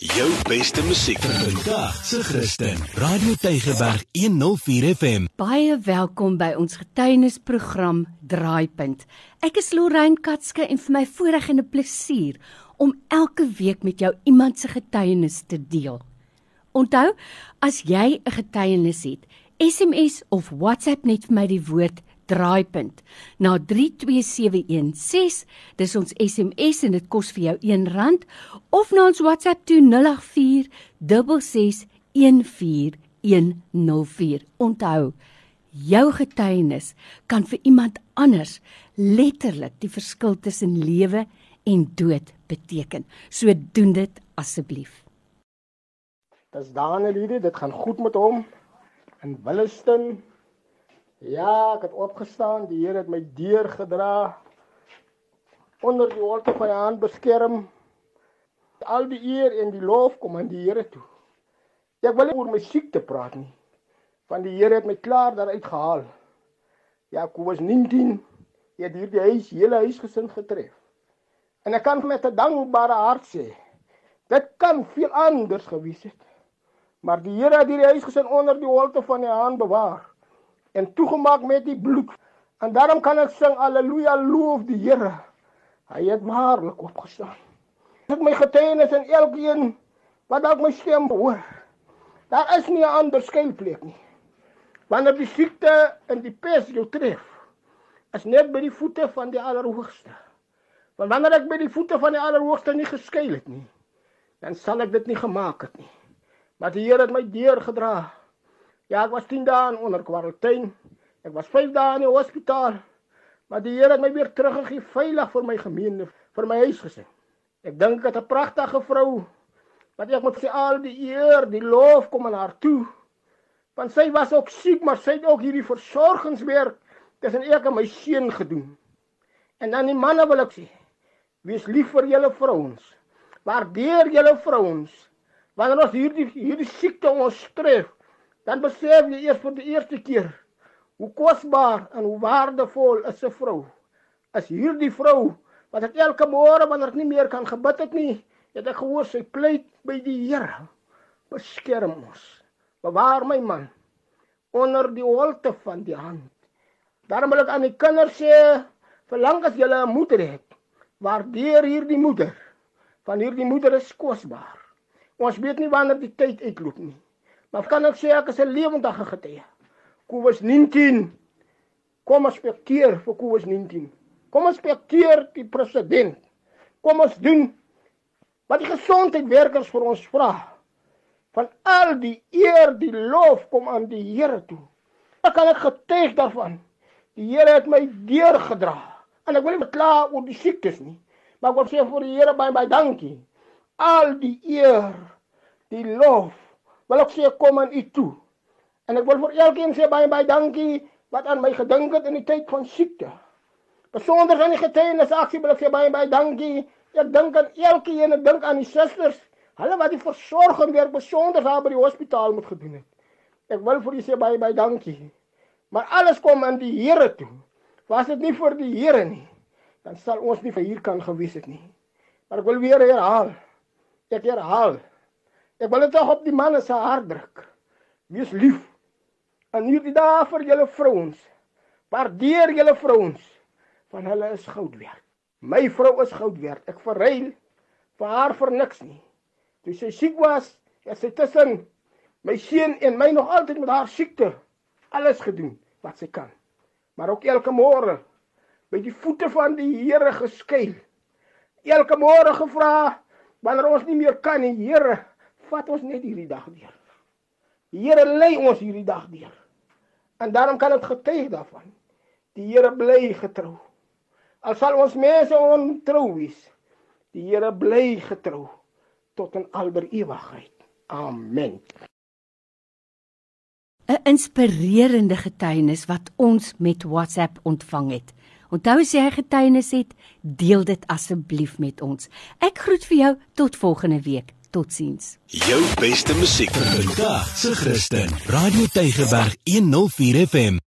Jou beste musiek vir vandag se Christen. Radio Tygerberg 104 FM. Baie welkom by ons getuienisprogram Draaipunt. Ek is Lorraine Katske en vir my voorreg en 'n plesier om elke week met jou iemand se getuienis te deel. Onthou, as jy 'n getuienis het, SMS of WhatsApp net vir my die woord draaipunt. Na 32716 dis ons SMS en dit kos vir jou R1. Of na ons WhatsApp toe 0846614104 onthou jou getuienis kan vir iemand anders letterlik die verskil tussen lewe en dood beteken. So doen dit asseblief. Dis Daniel, dit gaan goed met hom. In Williston Ja, ek het opgestaan. Die Here het my deur gedra. Onder die holte van sy hand beskerm. Al die eer en die lof kom aan die Here toe. Ek wil nie oor my siekte praat nie. Want die Here het my klaar daaruit gehaal. Jakobus 19 het hierdie huis, hele huisgesin getref. En ek kan met 'n dankbare hart sê, dit kan veel anders gewees het. Maar die Here het hierdie huisgesin onder die holte van sy hand bewaar en toegemaak met die bloed. En daarom kan ek sing haleluja loof die Here. Hy het waarlik opgestaan. Dit my getuienis en elkeen wat dalk my stem hoor. Daar is nie 'n ander skuilplek nie. Wanneer die siekte en die pes jou tref, is net by die voete van die Allerhoogste. Want wanneer ek by die voete van die Allerhoogste nie geskuil het nie, dan sal ek dit nie gemaak het nie. Maar die Here het my deur gedra. Ja, ek was 10 dae onder kwarantyne. Ek was 5 dae in die hospitaal. Maar die Here het my weer teruggegee veilig vir my gemeente, vir my huis gesin. Ek dink dit 'n pragtige vrou. Wat ek moet sê al die eer, die lof kom aan haar toe. Want sy was ook siek, maar sy het ook hierdie versorgingswerk tussen ek en my seun gedoen. En dan die manne wil ek sê, wees lief vir julle vrouens. Waardeer julle vrouens. Wanneer ons hierdie hierdie siekte ons tref, dan besef jy eers vir die eerste keer hoe kosbaar en hoe waardevol is 'n vrou. As hierdie vrou wat ek elke môre wanneer ek nie meer kan gebid het nie, het ek gehoor sy pleit by die Here. Beskerm ons. Bewaar my man onder die holte van die hand. Daarom wil ek aan die kinders sê, verlang as julle 'n moeder het, waardeer hierdie moeder. Van hierdie moeder is kosbaar. Ons weet nie wanneer die tyd uitloop nie. Maar kan ek sê ek is 'n lewendige getuie. Kobus 19. Kom ons spekteer vir Kobus 19. Kom ons spekteer die president. Kom ons doen wat die gesondheidwerkers vir ons vra. Van al die eer, die lof kom aan die Here toe. Ek kan ek getuig daarvan. Die Here het my deur gedra. En ek wil nie kla oor die siektes nie, maar ek wil sê vir die Here baie baie dankie. Al die eer, die lof wil ek sê kom aan u toe. En ek wil vir elkeen sê baie baie dankie wat aan my gedink het in die tyd van siekte. Besonder aan die getuienis aksie wil ek sê baie baie dankie. Ek dink aan elkeen, ek dink aan die susters, hulle wat die versorging weer besonder daar by die hospitaal moet gedoen het. Ek wil vir julle sê baie baie dankie. Maar alles kom aan die Here toe. Was dit nie vir die Here nie, dan sal ons nie vir hier kan gewees het nie. Maar ek wil weer herhaal. Ek herhaal. Ek wil dit op die manne se hart druk. Wees lief. En hierdie dae vir julle vrouens. Waardeer julle vrouens. Van hulle is goud werd. My vrou is goud werd. Ek verruil vir haar vir niks nie. Toe sy siek was, het sy tussen my seun en my nog altyd met haar siekte alles gedoen wat sy kan. Maar ook elke môre by die voete van die Here geskuil. Elke môre gevra wanneer ons nie meer kan nie, Here, vat ons net hierdie dag deur. Die Here lei ons hierdie dag deur. En daarom kan ek getuig daarvan. Die Here bly getrou. Al sal ons mense ontrou wees, die Here bly getrou tot in alber ewigheid. Amen. 'n Inspirerende getuienis wat ons met WhatsApp ontvang het. Onthou as jy 'n getuienis het, deel dit asseblief met ons. Ek groet vir jou tot volgende week. Totsiens. Jou beste musiek vir vandag se Christen. Radio Tygerberg 104 FM.